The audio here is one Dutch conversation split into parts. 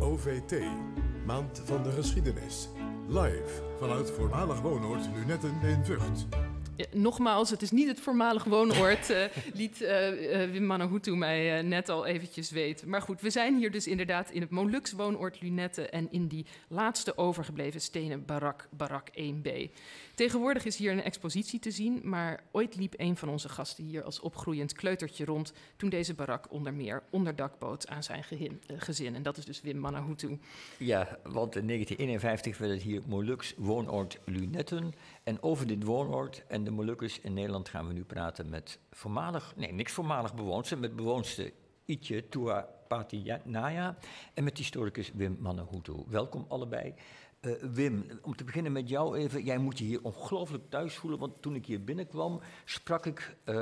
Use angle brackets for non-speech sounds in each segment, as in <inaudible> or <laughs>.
OVT, Maand van de Geschiedenis. Live vanuit voormalig woonoord Lunetten in Vught. Nogmaals, het is niet het voormalig woonoord, uh, liet uh, Wim Manahutu mij net al eventjes weten. Maar goed, we zijn hier dus inderdaad in het Molux woonoord Lunette en in die laatste overgebleven stenen barak, barak 1b. Tegenwoordig is hier een expositie te zien, maar ooit liep een van onze gasten hier als opgroeiend kleutertje rond toen deze barak onder meer onderdak bood aan zijn gezin. En dat is dus Wim Manahutu. Ja, want in 1951 werd het hier Molux woonoord Lunetten. En over dit woonoord en de Molukkers in Nederland gaan we nu praten met voormalig, nee, niks voormalig bewoonster, met bewoonster Itje Tua Patinaya en met historicus Wim Mannahutu. Welkom allebei. Uh, Wim, om te beginnen met jou even. Jij moet je hier ongelooflijk thuis voelen, want toen ik hier binnenkwam sprak ik uh,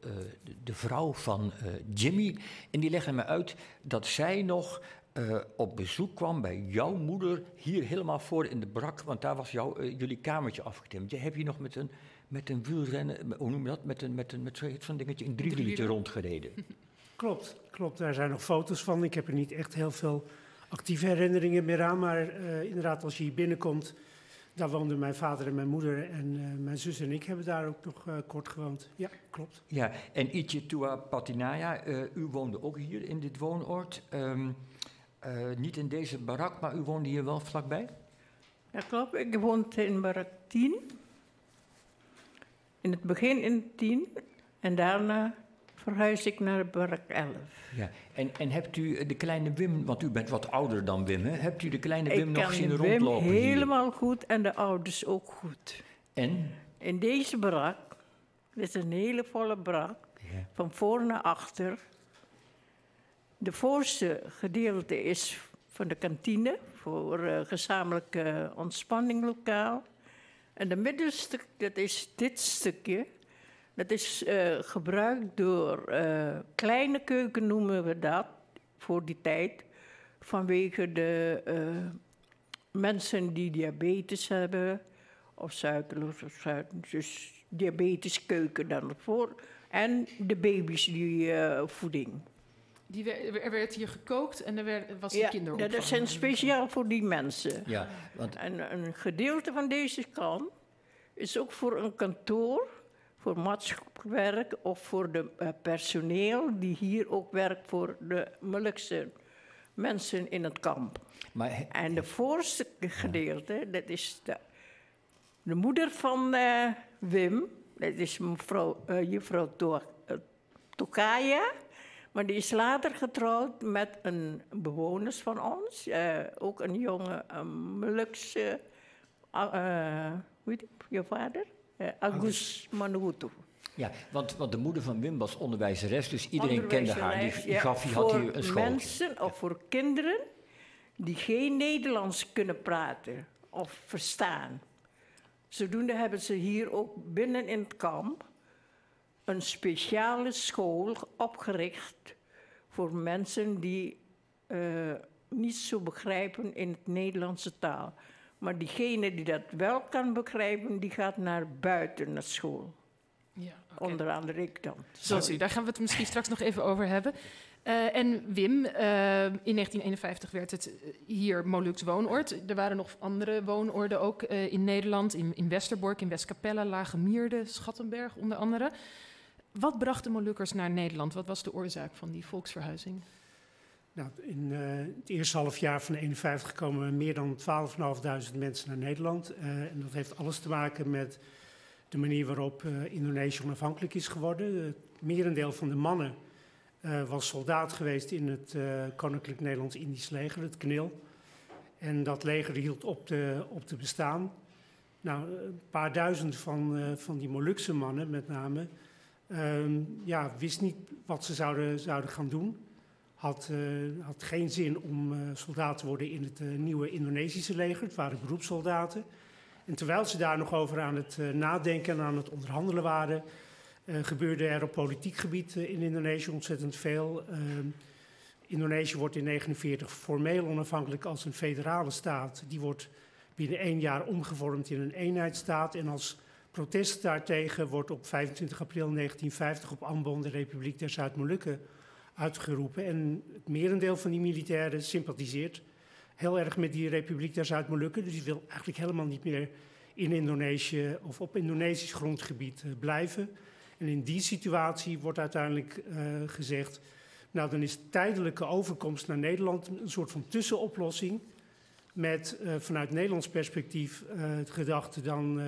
de, de, vrouw van Jimmy en die legde me uit dat zij nog uh, op bezoek kwam bij jouw moeder hier helemaal voor in de brak, want daar was jouw, uh, jullie kamertje afgetimd. Je hebt hier nog met een, met een wielrennen, hoe noem je dat, met, een, met, een, met zo'n dingetje, een driewieltje rondgereden. <laughs> Klopt, klopt. Daar zijn nog foto's van. Ik heb er niet echt heel veel actieve herinneringen meer aan, maar uh, inderdaad als je hier binnenkomt, daar woonden mijn vader en mijn moeder en uh, mijn zus en ik hebben daar ook nog uh, kort gewoond. Ja, klopt. Ja, en Itje Tua Patinaya, u woonde ook hier in dit woonoord. Um, Uh, niet in deze barak, maar u woonde hier wel vlakbij? Ja, klopt. Ik woonde in barak 10. In het begin in 10 en daarna verhuis ik naar barak 11. Ja, en, en hebt u de kleine Wim, want u bent wat ouder dan Wim, hè? hebt u de kleine Wim ik nog zien Wim rondlopen? Ik helemaal hier? goed en de ouders ook goed. En? In deze barak, dit is een hele volle barak, ja. van voor naar achter. De voorste gedeelte is van de kantine voor uh, gezamenlijk uh, ontspanninglokaal. En de middenstuk, dat is dit stukje. Dat is uh, gebruikt door kleine keuken, noemen we dat, voor die tijd. Vanwege de mensen die diabetes hebben, of suikerloos of suiker, dus diabeteskeuken dan voor. En de baby's die voeding. Die werd, er werd hier gekookt en er werd, was ja, kinderopvang. Ja, dat zijn speciaal voor die mensen. Ja, want... En een gedeelte van deze kant is ook voor een kantoor, voor maatschappelijk of voor de uh, personeel die hier ook werkt voor de Molukse mensen in het kamp. Maar, en de voorste gedeelte, ja. dat is de, de moeder van uh, Wim, dat is mevrouw, uh, juffrouw Tokaya. Maar die is later getrouwd met een bewoners van ons. Uh, ook een jonge um, Molukse... Uh, hoe heet je vader? Uh, Agus. Ja, want, want de moeder van Wim was onderwijzeres, dus iedereen kende haar. Die, die gaf, die had hier een school. Voor mensen of voor kinderen die geen Nederlands kunnen praten of verstaan. Zodoende hebben ze hier ook binnen in het kamp een speciale school opgericht voor mensen die uh, niet zo begrijpen in het Nederlandse taal. Maar diegene die dat wel kan begrijpen, die gaat naar buiten naar school. Ja, okay. Onder andere ik dan. Zoals u, daar gaan we het misschien straks nog even over hebben. Uh, en Wim, uh, in 1951 werd het hier Molux woonoord. Er waren nog andere woonoorden ook uh, in Nederland. In, in Westerbork, in Westkapelle, Lage Mierde, Schattenberg onder andere. Wat bracht de Molukkers naar Nederland? Wat was de oorzaak van die volksverhuizing? Nou, in uh, het eerste half jaar van 1951 komen meer dan 12.500 mensen naar Nederland. Uh, en dat heeft alles te maken met de manier waarop uh, Indonesië onafhankelijk is geworden. Het merendeel van de mannen was soldaat geweest in het Koninklijk Nederlands-Indisch leger, het KNIL. En dat leger hield op te, op te bestaan. Nou, een paar duizend van, van die Molukse mannen met name... Um, ja, wist niet wat ze zouden, zouden gaan doen. Had, uh, had geen zin om uh, soldaat te worden in het uh, nieuwe Indonesische leger. Het waren beroepssoldaten. En terwijl ze daar nog over aan het nadenken en aan het onderhandelen waren, gebeurde er op politiek gebied in Indonesië ontzettend veel. Ehm, Indonesië wordt in 1949 formeel onafhankelijk als een federale staat. Die wordt binnen één jaar omgevormd in een eenheidsstaat. En als protest daartegen wordt op 25 april 1950 op Ambon de Republiek der Zuid-Molukken uitgeroepen. En het merendeel van die militairen sympathiseert heel erg met die Republiek der Zuid-Molukken. Dus die wil eigenlijk helemaal niet meer in Indonesië of op Indonesisch grondgebied blijven. En in die situatie wordt uiteindelijk gezegd nou, dan is tijdelijke overkomst naar Nederland een soort van tussenoplossing. Met uh, vanuit Nederlands perspectief het gedachte, dan,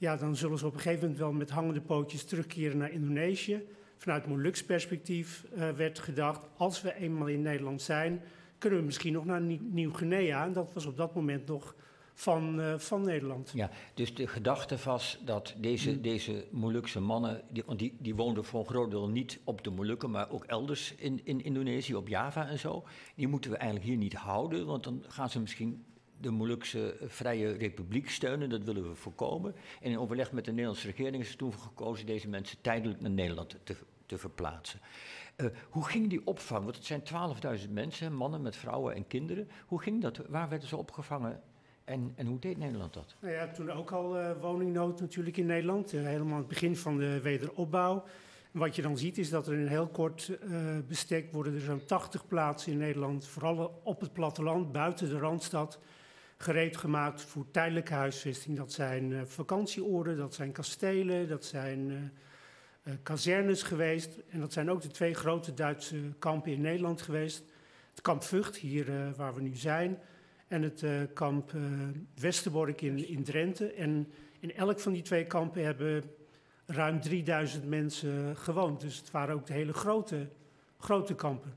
ja, dan zullen ze op een gegeven moment wel met hangende pootjes terugkeren naar Indonesië. Vanuit Moluks perspectief werd gedacht, als we eenmaal in Nederland zijn, kunnen we misschien nog naar Nieuw-Guinea. En dat was op dat moment nog van, uh, van Nederland. Ja, dus de gedachte was dat deze, mm. deze Molukse mannen, die, want die, die woonden voor een groot deel niet op de Molukken, maar ook elders in, in Indonesië, op Java en zo. Die moeten we eigenlijk hier niet houden, want dan gaan ze misschien de Molukse Vrije Republiek steunen. Dat willen we voorkomen. En in overleg met de Nederlandse regering is er toen gekozen deze mensen tijdelijk naar Nederland te, te verplaatsen. Uh, hoe ging die opvang? Want het zijn 12.000 mensen, mannen met vrouwen en kinderen. Hoe ging dat? Waar werden ze opgevangen en, en hoe deed Nederland dat? Nou ja, toen ook al uh, woningnood natuurlijk in Nederland. Uh, helemaal aan het begin van de wederopbouw. Wat je dan ziet is dat er in een heel kort bestek worden er zo'n 80 plaatsen in Nederland, vooral op het platteland, buiten de Randstad, gereed gemaakt voor tijdelijke huisvesting. Dat zijn vakantieoorden, dat zijn kastelen, dat zijn kazernes geweest. En dat zijn ook de twee grote Duitse kampen in Nederland geweest. Het kamp Vught, hier waar we nu zijn en het kamp Westerbork in, in Drenthe. En in elk van die twee kampen hebben ruim 3000 mensen gewoond. Dus het waren ook de hele grote, grote kampen.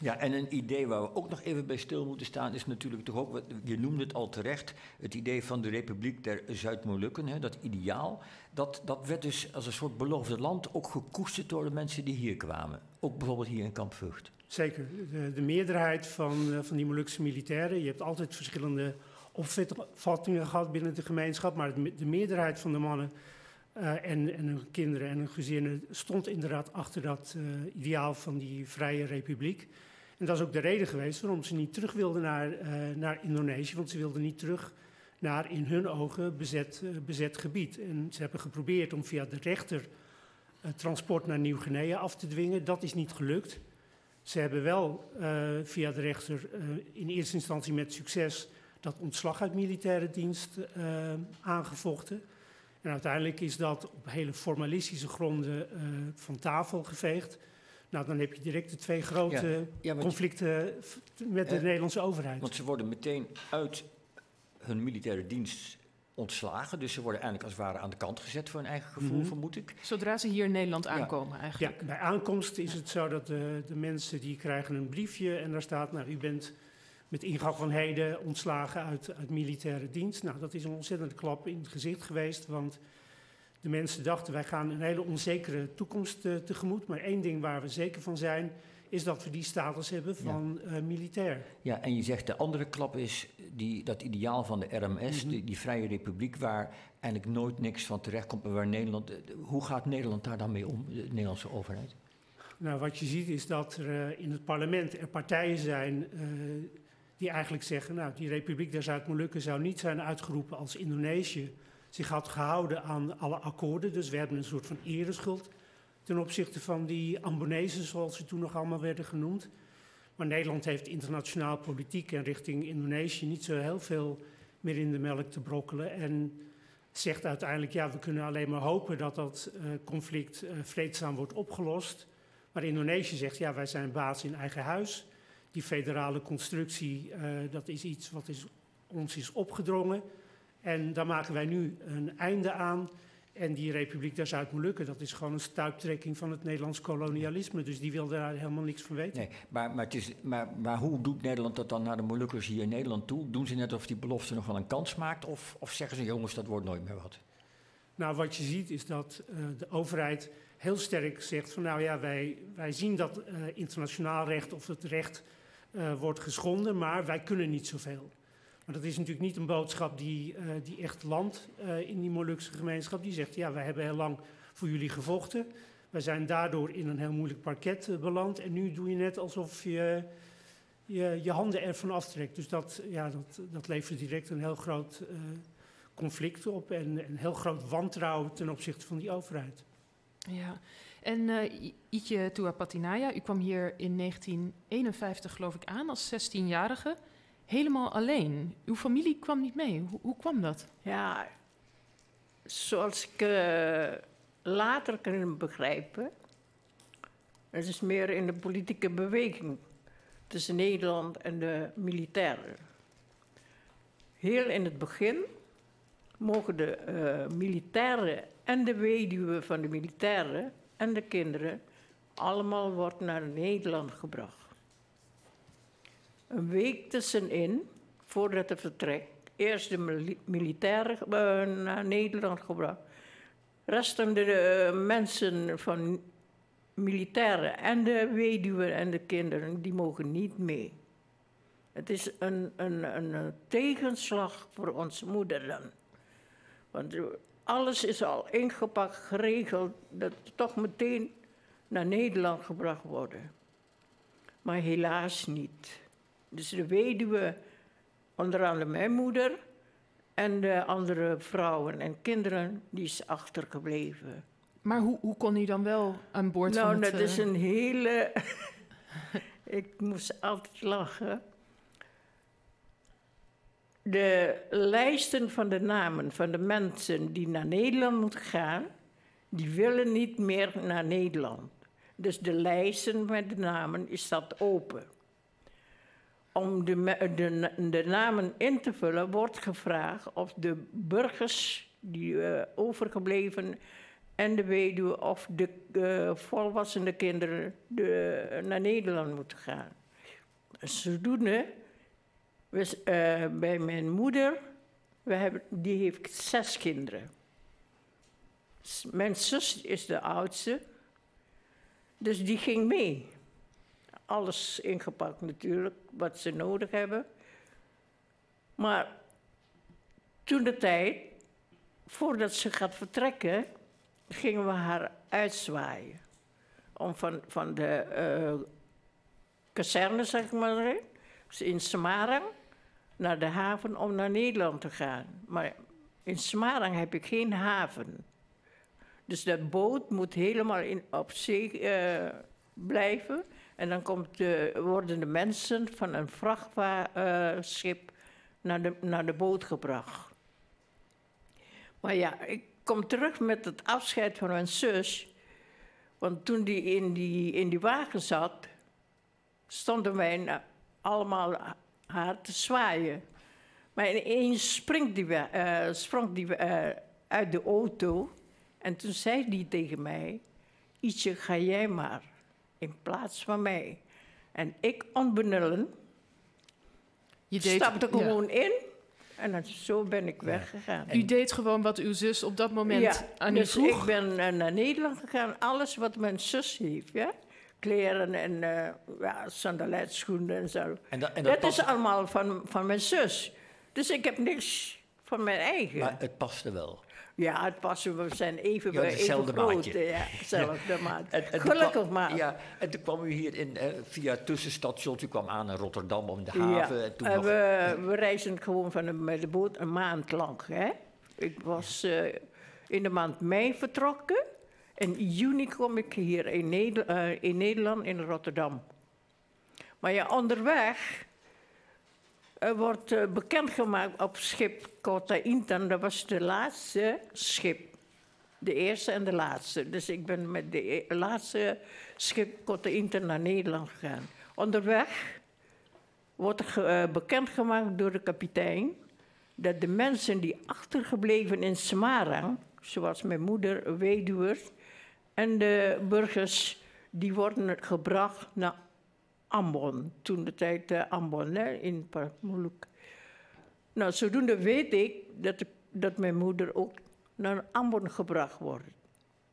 Ja, en een idee waar we ook nog even bij stil moeten staan is natuurlijk toch ook, je noemde het al terecht, het idee van de Republiek der Zuid-Molukken, dat ideaal. Dat, dat werd dus als een soort beloofde land ook gekoesterd door de mensen die hier kwamen. Ook bijvoorbeeld hier in Kamp Vught. Zeker. De, de meerderheid van, uh, van die Molukse militairen, je hebt altijd verschillende opvattingen gehad binnen de gemeenschap, maar de meerderheid van de mannen uh, en, en, hun kinderen en hun gezinnen stond inderdaad achter dat uh, ideaal van die vrije republiek. En dat is ook de reden geweest waarom ze niet terug wilden naar, uh, naar Indonesië, want ze wilden niet terug naar in hun ogen bezet, bezet gebied. En ze hebben geprobeerd om via de rechter transport naar Nieuw-Guinea af te dwingen. Dat is niet gelukt. Ze hebben wel via de rechter in eerste instantie met succes dat ontslag uit militaire dienst aangevochten. En uiteindelijk is dat op hele formalistische gronden van tafel geveegd. Nou, dan heb je direct de twee grote ja, ja, conflicten met de Nederlandse overheid. Want ze worden meteen uit hun militaire dienst ontslagen. Dus ze worden eigenlijk als het ware aan de kant gezet voor hun eigen gevoel, mm -hmm. vermoed ik. Zodra ze hier in Nederland aankomen ja. eigenlijk. Ja, bij aankomst is het zo dat de, de, mensen die krijgen een briefje en daar staat... nou, u bent met ingang van heden ontslagen uit, uit militaire dienst. Nou, dat is een ontzettende klap in het gezicht geweest, want... De mensen dachten, wij gaan een hele onzekere toekomst uh, tegemoet. Maar één ding waar we zeker van zijn, is dat we die status hebben van ja. uh, militair. Ja, en je zegt de andere klap is die, dat ideaal van de RMS, mm -hmm. die, die, Vrije Republiek, waar eigenlijk nooit niks van terechtkomt. En waar Nederland, hoe gaat Nederland daar dan mee om, de Nederlandse overheid? Nou, wat je ziet is dat er uh, in het parlement er partijen zijn die eigenlijk zeggen, nou, die Republiek der Zuid-Molukken zou niet zijn uitgeroepen als Indonesië zich had gehouden aan alle akkoorden. Dus we hebben een soort van ereschuld ten opzichte van die Ambonezen, zoals ze toen nog allemaal werden genoemd. Maar Nederland heeft internationaal politiek en richting Indonesië niet zo heel veel meer in de melk te brokkelen. En zegt uiteindelijk, ja, we kunnen alleen maar hopen dat dat uh, conflict uh, vreedzaam wordt opgelost. Maar Indonesië zegt, ja, wij zijn baas in eigen huis. Die federale constructie, uh, dat is iets wat is, ons is opgedrongen. En daar maken wij nu een einde aan. En die Republiek der Zuid-Molukken, dat is gewoon een stuiptrekking van het Nederlands kolonialisme. Dus die wil daar helemaal niks van weten. Nee, maar, maar, het is, maar, maar hoe doet Nederland dat dan naar de Molukkers hier in Nederland toe? Doen ze net of die belofte nog wel een kans maakt? Of, of zeggen ze, jongens, dat wordt nooit meer wat? Nou, wat je ziet is dat uh, de overheid heel sterk zegt van... nou ja, wij, wij zien dat uh, internationaal recht of het recht uh, wordt geschonden... maar wij kunnen niet zoveel. Maar dat is natuurlijk niet een boodschap die, uh, die echt landt uh, in die Molukse gemeenschap. Die zegt, ja, wij hebben heel lang voor jullie gevochten. Wij zijn daardoor in een heel moeilijk parket beland. En nu doe je net alsof je je, je handen ervan aftrekt. Dus dat, ja, dat, dat levert direct een heel groot conflict op. En een heel groot wantrouwen ten opzichte van die overheid. Ja, En uh, Ietje Tuapatinaya, u kwam hier in 1951 geloof ik aan als 16-jarige. Helemaal alleen. Uw familie kwam niet mee. Hoe, hoe kwam dat? Ja, zoals ik uh, later kan begrijpen... Het is meer in de politieke beweging tussen Nederland en de militairen. Heel in het begin mogen de uh, militairen en de weduwe van de militairen en de kinderen allemaal worden naar Nederland gebracht. Een week tussenin, voordat het vertrek, eerst de militairen uh, naar Nederland gebracht. Resten de uh, mensen van militairen en de weduwen en de kinderen, die mogen niet mee. Het is een, een, een, tegenslag voor onze moeder dan. Want alles is al ingepakt, geregeld, dat toch meteen naar Nederland gebracht worden. Maar helaas niet. Dus de weduwe, onder andere mijn moeder, en de andere vrouwen en kinderen, die is achtergebleven. Maar hoe, hoe kon hij dan wel aan boord nou, van het... Nou, dat is een hele... <laughs> ik moest altijd lachen. De lijsten van de namen van de mensen die naar Nederland moeten gaan... die willen niet meer naar Nederland. Dus de lijsten met de namen is dat open. Om de, de, namen in te vullen wordt gevraagd of de burgers die uh, overgebleven en de weduwe of de uh, kinderen de, naar Nederland moeten gaan. Zodoende, we, uh, bij mijn moeder, hebben, die heeft zes kinderen. Mijn zus is de oudste, dus die ging mee. Alles ingepakt natuurlijk, wat ze nodig hebben. Maar toen de tijd, voordat ze gaat vertrekken, gingen we haar uitzwaaien. Om van, van de uh, kazerne, zeg maar, in Smarang naar de haven om naar Nederland te gaan. Maar in Smarang heb ik geen haven. Dus dat boot moet helemaal in, op zee uh, blijven. En dan komt de, worden de mensen van een vrachtschip naar, de, naar de boot gebracht. Maar ja, ik kom terug met het afscheid van mijn zus. Want toen die in die, in die wagen zat, stonden wij allemaal haar te zwaaien. Maar ineens springt die, uh, sprong die uh, uit de auto. En toen zei die tegen mij: Ietsje, ga jij maar in plaats van mij. En ik, onbenullen, Je deed, stapte gewoon ja. in en dan, zo ben ik weggegaan. U deed gewoon wat uw zus op dat moment ja, aan dus u vroeg? ik ben uh, naar Nederland gegaan. Alles wat mijn zus heeft, ja. Kleren en uh, ja, sandaletschoenen en zo. En da, en dat, dat is allemaal van, van mijn zus. Dus ik heb niks van mijn eigen. Maar het paste wel. Ja, het passen, we zijn even, ja, even groot. <laughs> Ja, hetzelfde ja. maat. En, en Gelukkig maar. Ja, en toen kwam u hier in, uh, via tussenstations, u kwam aan in Rotterdam om de haven. Ja. En toen uh, nog... we, we reizen gewoon van de, met de boot een maand lang. Hè? Ik was uh, in de maand mei vertrokken. In juni kwam ik hier in, Neder in Nederland, in Rotterdam. Maar ja, onderweg er wordt uh, bekendgemaakt op schip Kota Intan. Dat was de laatste schip. De eerste en de laatste. Dus ik ben met de laatste schip Kota Intan naar Nederland gegaan. Onderweg wordt uh, bekendgemaakt door de kapitein... dat de mensen die achtergebleven in Smarang... zoals mijn moeder, weduwers... en de burgers, die worden gebracht naar Ambon, toen de tijd uh, Ambon, hè, in Parmuluk. Nou, zodoende weet ik dat, dat mijn moeder ook naar Ambon gebracht wordt.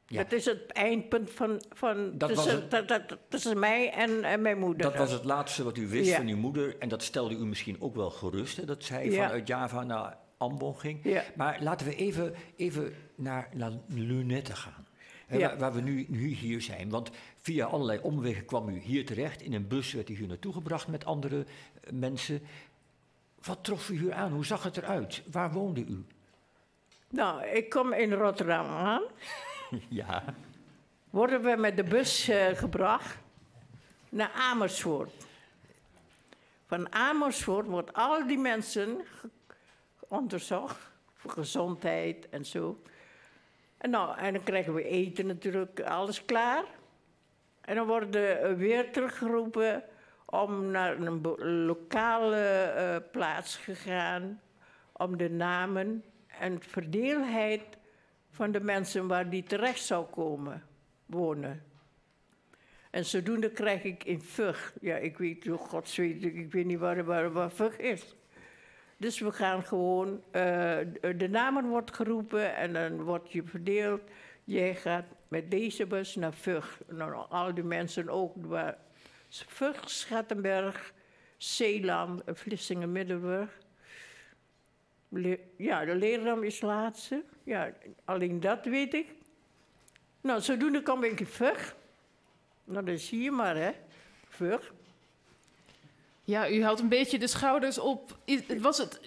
Ja. Dat is het eindpunt van, van dat tussen, het, dat, dat, tussen mij en, en, mijn moeder. Dat was het laatste wat u wist ja. van uw moeder. En dat stelde u misschien ook wel gerust, hè, dat zij ja. vanuit Java naar Ambon ging. Maar laten we even, even naar, naar Lunette gaan. Hè, waar, waar, we nu, nu hier zijn. Want via allerlei omwegen kwam u hier terecht. In een bus werd u hier naartoe gebracht met andere uh, mensen. Wat trof u hier aan? Hoe zag het eruit? Waar woonde u? Nou, ik kom in Rotterdam aan. <laughs> ja. worden we met de bus eh, gebracht naar Amersfoort. Van Amersfoort wordt al die mensen onderzocht voor gezondheid en zo. En, nou, en dan krijgen we eten natuurlijk, alles klaar. En dan worden we weer teruggeroepen om naar een lokale eh, plaats gegaan. Om de namen en verdeelheid van de mensen waar die terecht zou komen wonen. En zodoende krijg ik in Vug, ja, ik weet, oh ik ik weet niet waar, waar, waar Vug is. Dus we gaan gewoon, eh, de namen wordt geroepen en dan wordt je verdeeld. Jij gaat met deze bus naar Vug. Nou, al die mensen ook, waar Vug, Schattenberg, Zeeland, Vlissingen, Middelburg. Le- ja, de Leerdam is laatste. Ja, alleen dat weet ik. Nou, zodoende kom ik in Vug. Nou, dan zie je maar, hè. Vug. Ja, u houdt een beetje de schouders op. Was het,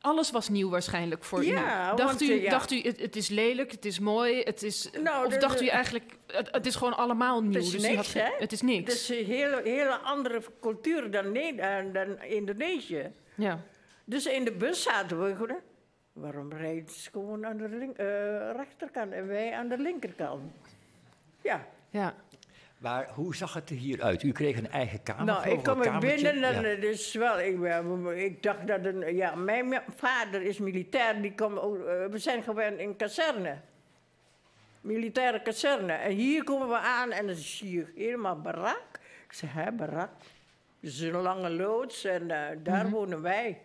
alles was nieuw waarschijnlijk voor Ja, u. Dacht want, u, eh, ja. dacht u het, het is lelijk, het is mooi, het is... Nou, of de- dacht u eigenlijk, het, het is gewoon allemaal nieuw. is dus niks, had hè? Het is niks. Het is een hele, hele andere cultuur dan, dan, dan Indonesië. Ja. Dus in de bus zaten we gewoon. Waarom rijdt ze gewoon aan de link- eh, rechterkant en wij aan de linkerkant? Ja, ja. Maar hoe zag het er hier uit? U kreeg een eigen kamer. nou, ik kom er binnen en Ja. het is wel. Ik, ben- ik dacht dat een. Ja, mijn vader is militair, die komt. ook, eh, we zijn gewoon in kazerne. Militaire kazerne. En hier komen we aan en dan zie je helemaal barak. Ik zeg, hè, barak? Dus een lange loods en eh, daar wonen wij.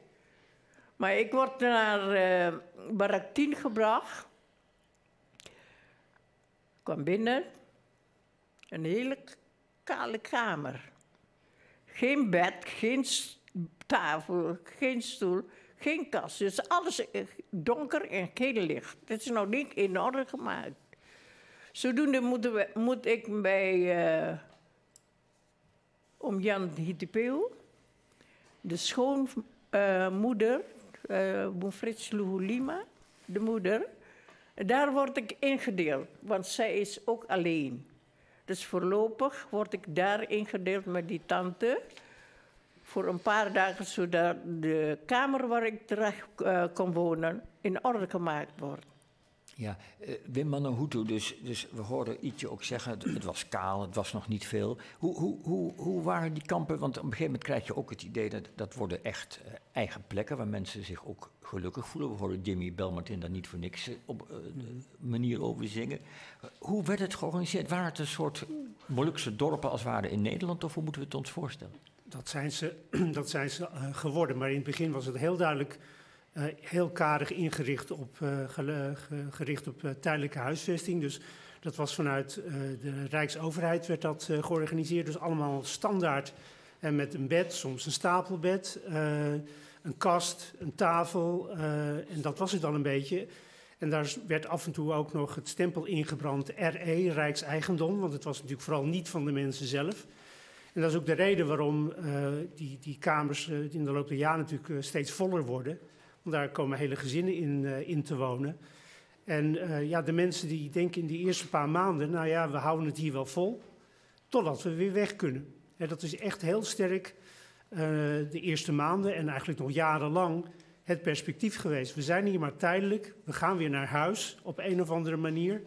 Maar ik word naar eh barak 10 gebracht. Ik kwam binnen. Een hele kale kamer. Geen bed, geen tafel, geen stoel, geen kast. Dus alles eh, donker en geen licht. Het is nog niet in orde gemaakt. Zodoende moeten we, moet ik bij eh om Jan Hitipeu, de schoonmoeder, uh, Frits Luhulima, de moeder, daar word ik ingedeeld, want zij is ook alleen. Dus voorlopig word ik daar ingedeeld met die tante. Voor een paar dagen, zodat de kamer waar ik terecht eh, kon wonen in orde gemaakt wordt. Ja, eh, Wim Manahutu, dus, dus we hoorden Ietje ook zeggen, het, was kaal, het was nog niet veel. Hoe, hoe, hoe, hoe waren die kampen? Want op een gegeven moment krijg je ook het idee dat dat worden echt eh, eigen plekken waar mensen zich ook gelukkig voelen. We horen Jimmy Belmartin daar niet voor niks eh, op de manier over zingen. Hoe werd het georganiseerd? Waren het een soort Molukse dorpen als het ware in Nederland of hoe moeten we het ons voorstellen? Dat zijn ze, <clears throat> dat zijn ze geworden. Maar in het begin was het heel duidelijk eh, heel karig ingericht op, eh, gericht op eh, tijdelijke huisvesting. Dus dat was vanuit de Rijksoverheid werd dat georganiseerd. Dus allemaal standaard en met een bed, soms een stapelbed, een kast, een tafel. en dat was het dan een beetje. En daar werd af en toe ook nog het stempel ingebrand RE, Rijkseigendom. Want het was natuurlijk vooral niet van de mensen zelf. En dat is ook de reden waarom die, die kamers in de loop der jaren natuurlijk steeds voller worden. Daar komen hele gezinnen in, eh, in te wonen. En eh, ja, de mensen die denken in die eerste paar maanden, nou ja, we houden het hier wel vol, totdat we weer weg kunnen. Dat is echt heel sterk eh, de eerste maanden en eigenlijk nog jarenlang het perspectief geweest. We zijn hier maar tijdelijk, we gaan weer naar huis op een of andere manier.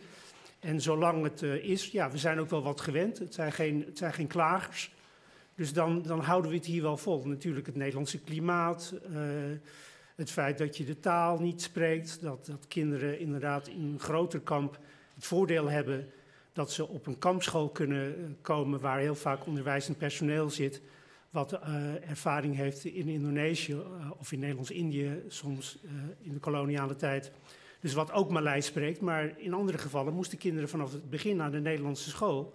En zolang het is, ja, we zijn ook wel wat gewend. Het zijn geen, het zijn geen klagers. Dus dan, dan houden we het hier wel vol. Natuurlijk het Nederlandse klimaat, het feit dat je de taal niet spreekt, dat, dat kinderen inderdaad in een groter kamp het voordeel hebben dat ze op een kampschool kunnen eh, komen waar heel vaak onderwijzend personeel zit, wat eh, ervaring heeft in Indonesië eh, of in Nederlands-Indië, soms in de koloniale tijd. Dus wat ook Maleis spreekt, maar in andere gevallen moesten kinderen vanaf het begin naar de Nederlandse school.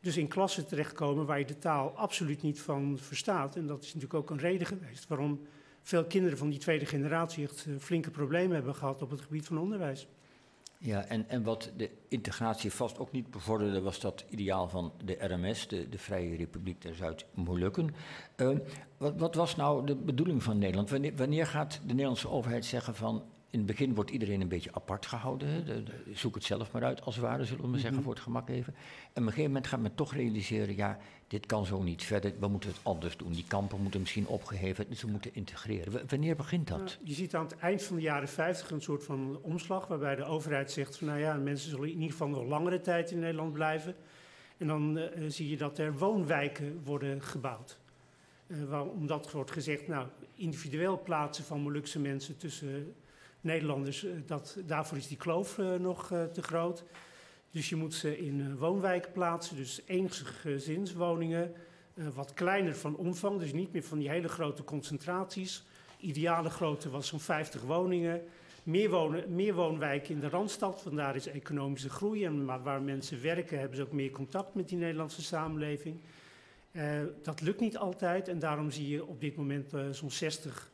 Dus in klassen terechtkomen waar je de taal absoluut niet van verstaat. En dat is natuurlijk ook een reden geweest waarom veel kinderen van die tweede generatie echt eh, flinke problemen hebben gehad op het gebied van onderwijs. Ja, en, en wat de integratie vast ook niet bevorderde, was dat ideaal van de RMS, de, de Vrije Republiek der Zuid-Molukken. Uh, wat, wat, was nou de bedoeling van Nederland? Wanneer, wanneer, gaat de Nederlandse overheid zeggen van in het begin wordt iedereen een beetje apart gehouden. hè. De- de- zoek het zelf maar uit, als het ware, zullen we maar zeggen, voor het gemak even. En op een gegeven moment gaat men toch realiseren, ja, dit kan zo niet verder. We moeten het anders doen. Die kampen moeten misschien opgeheven, dus we moeten integreren. W- wanneer begint dat? Nou, je ziet aan het eind van de jaren 50 een soort van omslag waarbij de overheid zegt van nou ja, mensen zullen in ieder geval nog langere tijd in Nederland blijven. En dan eh, zie je dat er woonwijken worden gebouwd. Eh, waar, omdat wordt gezegd, nou, individueel plaatsen van Molukse mensen tussen Nederlanders, eh, dat, daarvoor is die kloof eh, nog eh, te groot. Dus je moet ze in woonwijken plaatsen, dus eensgezinswoningen, wat kleiner van omvang, dus niet meer van die hele grote concentraties. Ideale grootte was zo'n 50 woningen. Meer, wonen, meer woonwijken in de Randstad, vandaar is economische groei. En waar mensen werken, hebben ze ook meer contact met die Nederlandse samenleving. Dat lukt niet altijd en daarom zie je op dit moment zo'n 60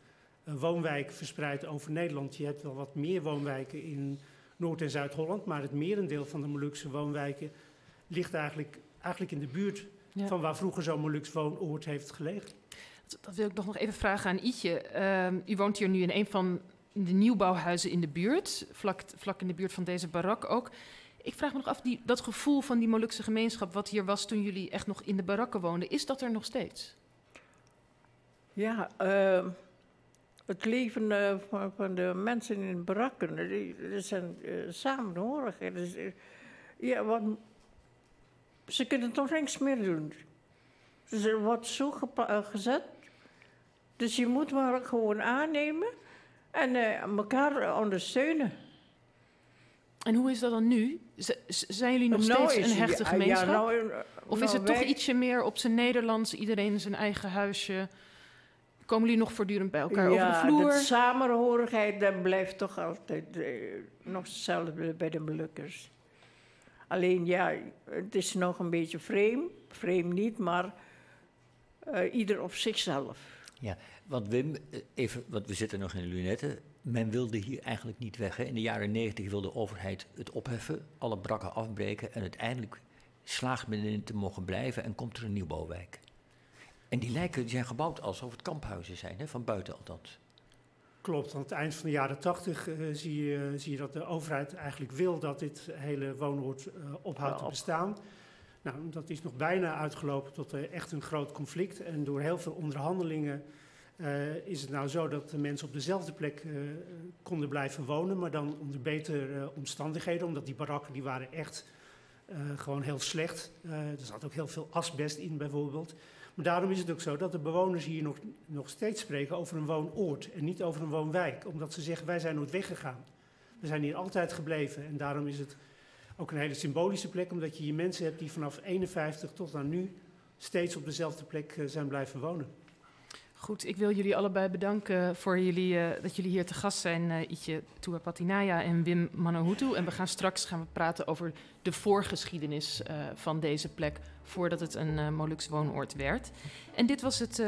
woonwijken verspreid over Nederland. Je hebt wel wat meer woonwijken in Noord- en Zuid-Holland, maar het merendeel van de Molukse woonwijken ligt eigenlijk, eigenlijk in de buurt Ja. van waar vroeger zo'n Moluks woonoord heeft gelegen. Dat, dat wil ik nog nog even vragen aan Ietje. Ehm, u woont hier nu in een van de nieuwbouwhuizen in de buurt, vlak, vlak in de buurt van deze barak ook. Ik vraag me nog af, die, dat gevoel van die Molukse gemeenschap wat hier was toen jullie echt nog in de barakken woonden, is dat er nog steeds? Ja, eh, het leven eh, van, van de mensen in barakken, eh, die, zijn uh, samenhorig. hè. Dus, eh, ja, wat, ze kunnen toch niks meer doen. Dus er wordt zo eh, gezet. Dus je moet maar gewoon aannemen en eh, elkaar ondersteunen. En hoe is dat dan nu? Z- zijn jullie nog Nou steeds een hechte gemeenschap? Ja, nou, eh, of is nou, het toch wij- ietsje meer op zijn Nederlands, iedereen in zijn eigen huisje? Komen jullie nog voortdurend bij elkaar over de vloer? de samenhorigheid dat blijft toch altijd eh, nog hetzelfde bij de Molukkers. Alleen ja, het is nog een beetje vreemd. Vreemd niet, maar eh, ieder op zichzelf. Want Wim, eh, even, want we zitten nog in de lunetten. Men wilde hier eigenlijk niet weg. Hè? In de jaren negentig wilde de overheid het opheffen, alle brakken afbreken en uiteindelijk slaagt men erin te mogen blijven en komt er een nieuwbouwwijk. En die lijken die zijn gebouwd alsof het kamphuizen zijn, hè? van buiten althans. Klopt, aan het eind van de jaren tachtig zie, je, zie je dat de overheid eigenlijk wil dat dit hele woonoord eh, ophoudt te Ja, op- bestaan. Nou, dat is nog bijna uitgelopen tot eh, echt een groot conflict. En door heel veel onderhandelingen is het nou zo dat de mensen op dezelfde plek konden blijven wonen, maar dan onder betere omstandigheden, omdat die barakken die waren echt gewoon heel slecht. Er zat ook heel veel asbest in bijvoorbeeld. Maar daarom is het ook zo dat de bewoners hier nog, nog steeds spreken over een woonoord en niet over een woonwijk. Omdat ze zeggen, wij zijn nooit weggegaan. We zijn hier altijd gebleven. En daarom is het ook een hele symbolische plek, omdat je hier mensen hebt die vanaf 51 tot aan nu steeds op dezelfde plek eh, zijn blijven wonen. Goed, ik wil jullie allebei bedanken voor jullie, eh, dat jullie hier te gast zijn, eh Ietje Tuapatinaya en Wim Manahutu. En we gaan straks gaan we praten over de voorgeschiedenis eh, van deze plek, voordat het een eh Moluks woonoord werd. En dit was het...